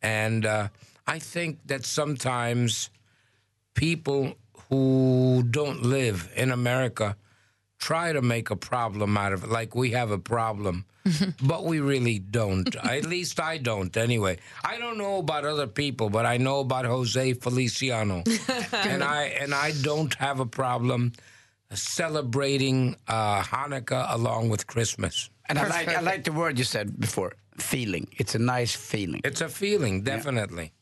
And uh, I think that sometimes people who don't live in America try to make a problem out of it, like we have a problem. but we really don't. At least I don't, anyway. I don't know about other people, but I know about Jose Feliciano, and I and I don't have a problem celebrating uh, Hanukkah along with Christmas. And I like, I like the word you said before feeling. It's a nice feeling. It's a feeling, definitely.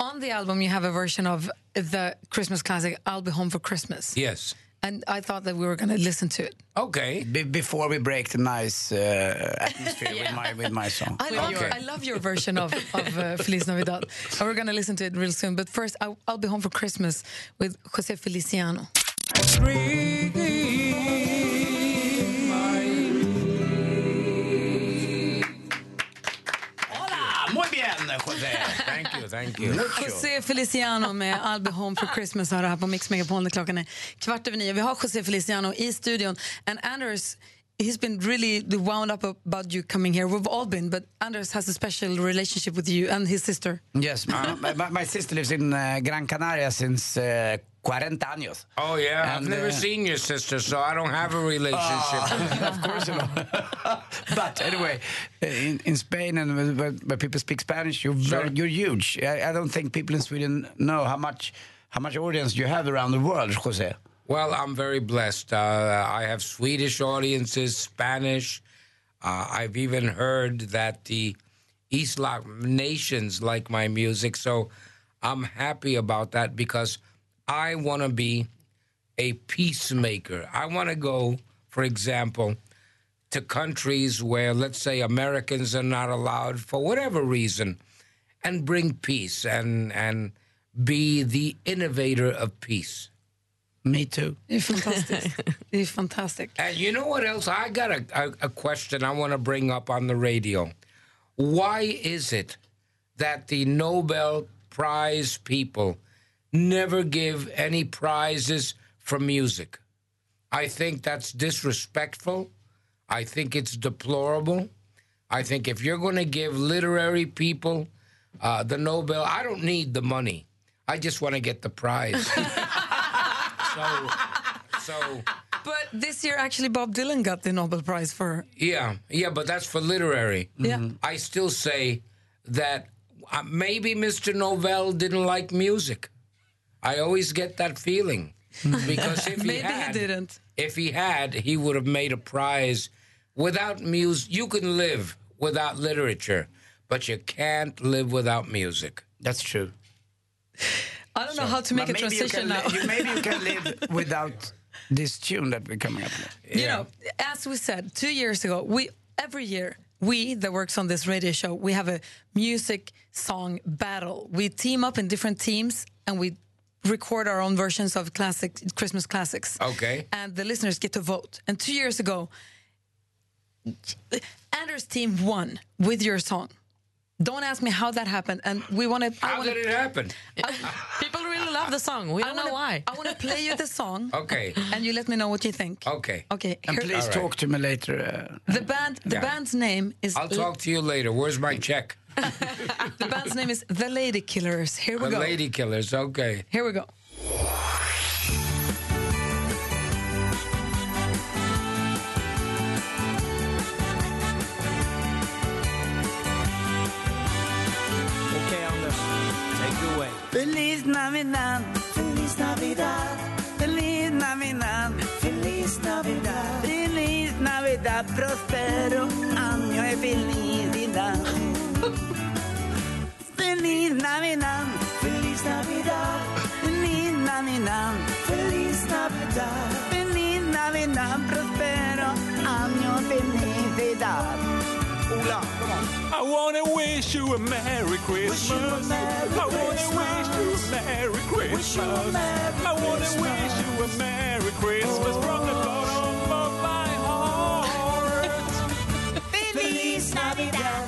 On the album, you have a version of the Christmas classic "I'll Be Home for Christmas," Yes. And I thought that we were going to listen to it. Okay. Be- before we break the nice uh, atmosphere with, my, with my song. I love, your, I love your version of, of uh, Feliz Navidad. And we're going to listen to it real soon. But first, I'll, I'll be home for Christmas with Jose Feliciano. Hola, muy bien, José. Thank you, thank you. José Feliciano med I'll be home for Christmas har det här på Mix Megapol klockan är kvart över nio. Vi har José Feliciano i studion. And Anders, he's been really wound up about you coming here. We've all been, but Anders has a special relationship with you and his sister. Yes, my, my, my sister lives in uh, Gran Canaria since uh, 40 años. Oh yeah, I've never uh, seen your sister, so I don't have a relationship. of course you know. but anyway, in, in Spain and when, where people speak Spanish, you're very, you're huge. I, I don't think people in Sweden know how much how much audience you have around the world, Jose. Well, I'm very blessed. Uh, I have Swedish audiences, Spanish. Uh, I've even heard that the Islam nations like my music, so I'm happy about that because I want to be a peacemaker. I want to go, for example, to countries where, let's say, Americans are not allowed for whatever reason, and bring peace and and be the innovator of peace. Me too. Det är fantastiskt. det är fantastiskt. And you know what else? I got a, a, a question I want to bring up on the radio. Why is it that the Nobel Prize people never give any prizes for music? I think that's disrespectful. I think it's deplorable. I think if you're going to give literary people uh, the Nobel, I don't need the money. I just want to get the prize. so, So But this year, actually, Bob Dylan got the Nobel Prize for. yeah, yeah, but that's for literary. Yeah. I still say that uh, maybe Mr. Novell didn't like music. I always get that feeling because if he Maybe he had, didn't. if he had, he would have made a prize. Without music, you can live without literature, but you can't live without music. That's true. I don't know how to make a you transition now. you- maybe you can live without this tune that we're coming up with. You know, as we said two years ago, we every year we that works on this radio show we have a music song battle. We team up in different teams and we record our own versions of classic Christmas classics. Okay. And the listeners get to vote. And two years ago, Anders' team won with your song. Don't ask me how that happened. And we wanted. I How wanted, did it happen? People really love the song. We I don't wanna- know why. I want to play you the song. Okay. And you let me know what you think. Okay. Okay. And here- please talk to me later. Uh, The band, the Yeah. band's name is. I'll talk to you later. Where's my check? The band's name is The Lady Killers. Here we The go. Lady Killers. Okay. Here we go. Feliz Navidad, Feliz Navidad, Feliz Navidad, Feliz Navidad, Feliz Navidad, prospero año de felicidad. Feliz Navidad, Feliz Navidad, Feliz Navidad, Feliz Navidad, Feliz Navidad, prospero año felicidad. Ola, come on. I wanna wish you a Merry Christmas. I wanna wish you a Merry Christmas. I wanna wish you a Merry Christmas from the bottom of my heart. Feliz Navidad.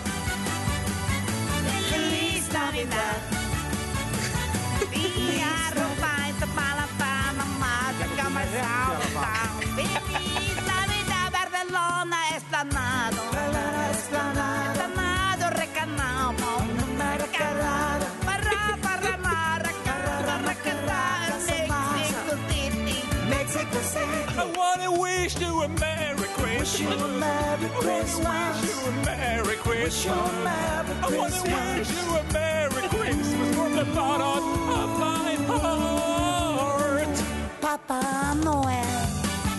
Wanna wish you a Merry Christmas. Wish you a Merry Christmas. Wish you a Merry Christmas. I wanna wish you a Merry Christmas from the bottom of my heart. Papa Noel.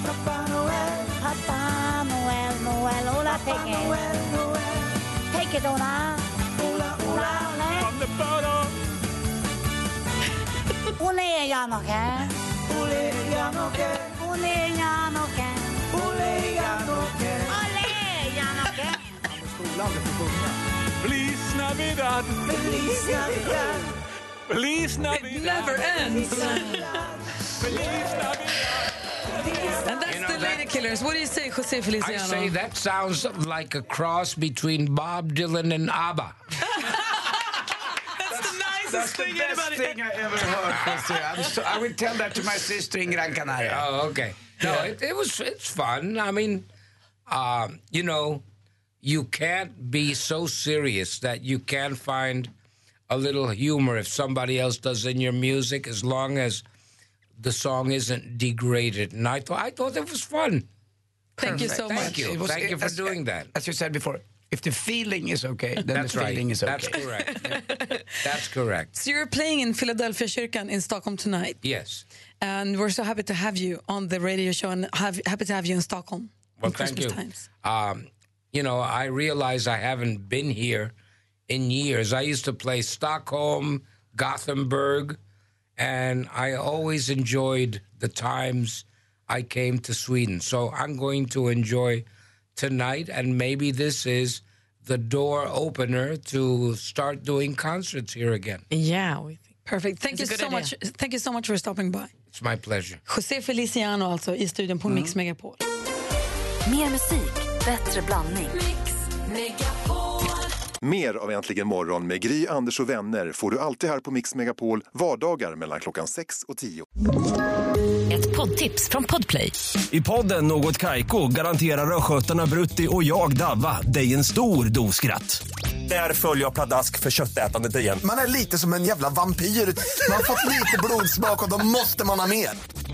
Papa Noel. Papa Noel, Noel, hola, take it. Noel, Noel. Take it, hola. Hola, hola. From the bottom. Ole, can. Ole, can. Ole, ya Skolan, du får sjunga. Feliz Navidad. Feliz Navidad. Feliz Navidad. It never ends. Feliz Navidad. And that's You know the Lady Killers. What do you say, Jose Feliciano? I say that sounds like a cross between Bob Dylan and ABBA. That's the nicest thing best thing I ever heard, I'm so, I will tell that to my sister in Gran Canaria. Oh, okay. No, it, it was it's fun. I mean, um, you know, you can't be so serious that you can't find a little humor if somebody else does in your music, as long as the song isn't degraded. And I thought I thought it was fun. Thank you so Thank much. you. Was- Thank you for as- doing that. As you said before, if the feeling is okay, then That's the right. feeling is okay. That's correct. That's correct. So you're playing in Philadelphia Kyrkan in Stockholm tonight. Yes. And we're so happy to have you on the radio show and have, happy to have you in Stockholm. Well, in thank Christmas you. times. Um, you know, I realize I haven't been here in years. I used to play Stockholm, Gothenburg, and I always enjoyed the times I came to Sweden. So I'm going to enjoy tonight, and maybe this is the door opener to start doing concerts here again. Yeah, we think. Perfect. Thank It's you so good much. Thank you so much for stopping by. It's my pleasure. José Feliciano alltså i studion på Mix mm. Megapol. Mer musik, bättre blandning. Mer av Äntligen morgon med Gry, Anders och vänner får du alltid här på Mix Megapol vardagar mellan klockan 6 och 10. Ett poddtips från Podplay. I podden Något Kaiko garanterar östgötarna Brutti och jag, Davva, dig en stor dos skratt. Där följer jag pladask för köttätandet igen. Man är lite som en jävla vampyr. Man har fått lite blodsmak och då måste man ha mer.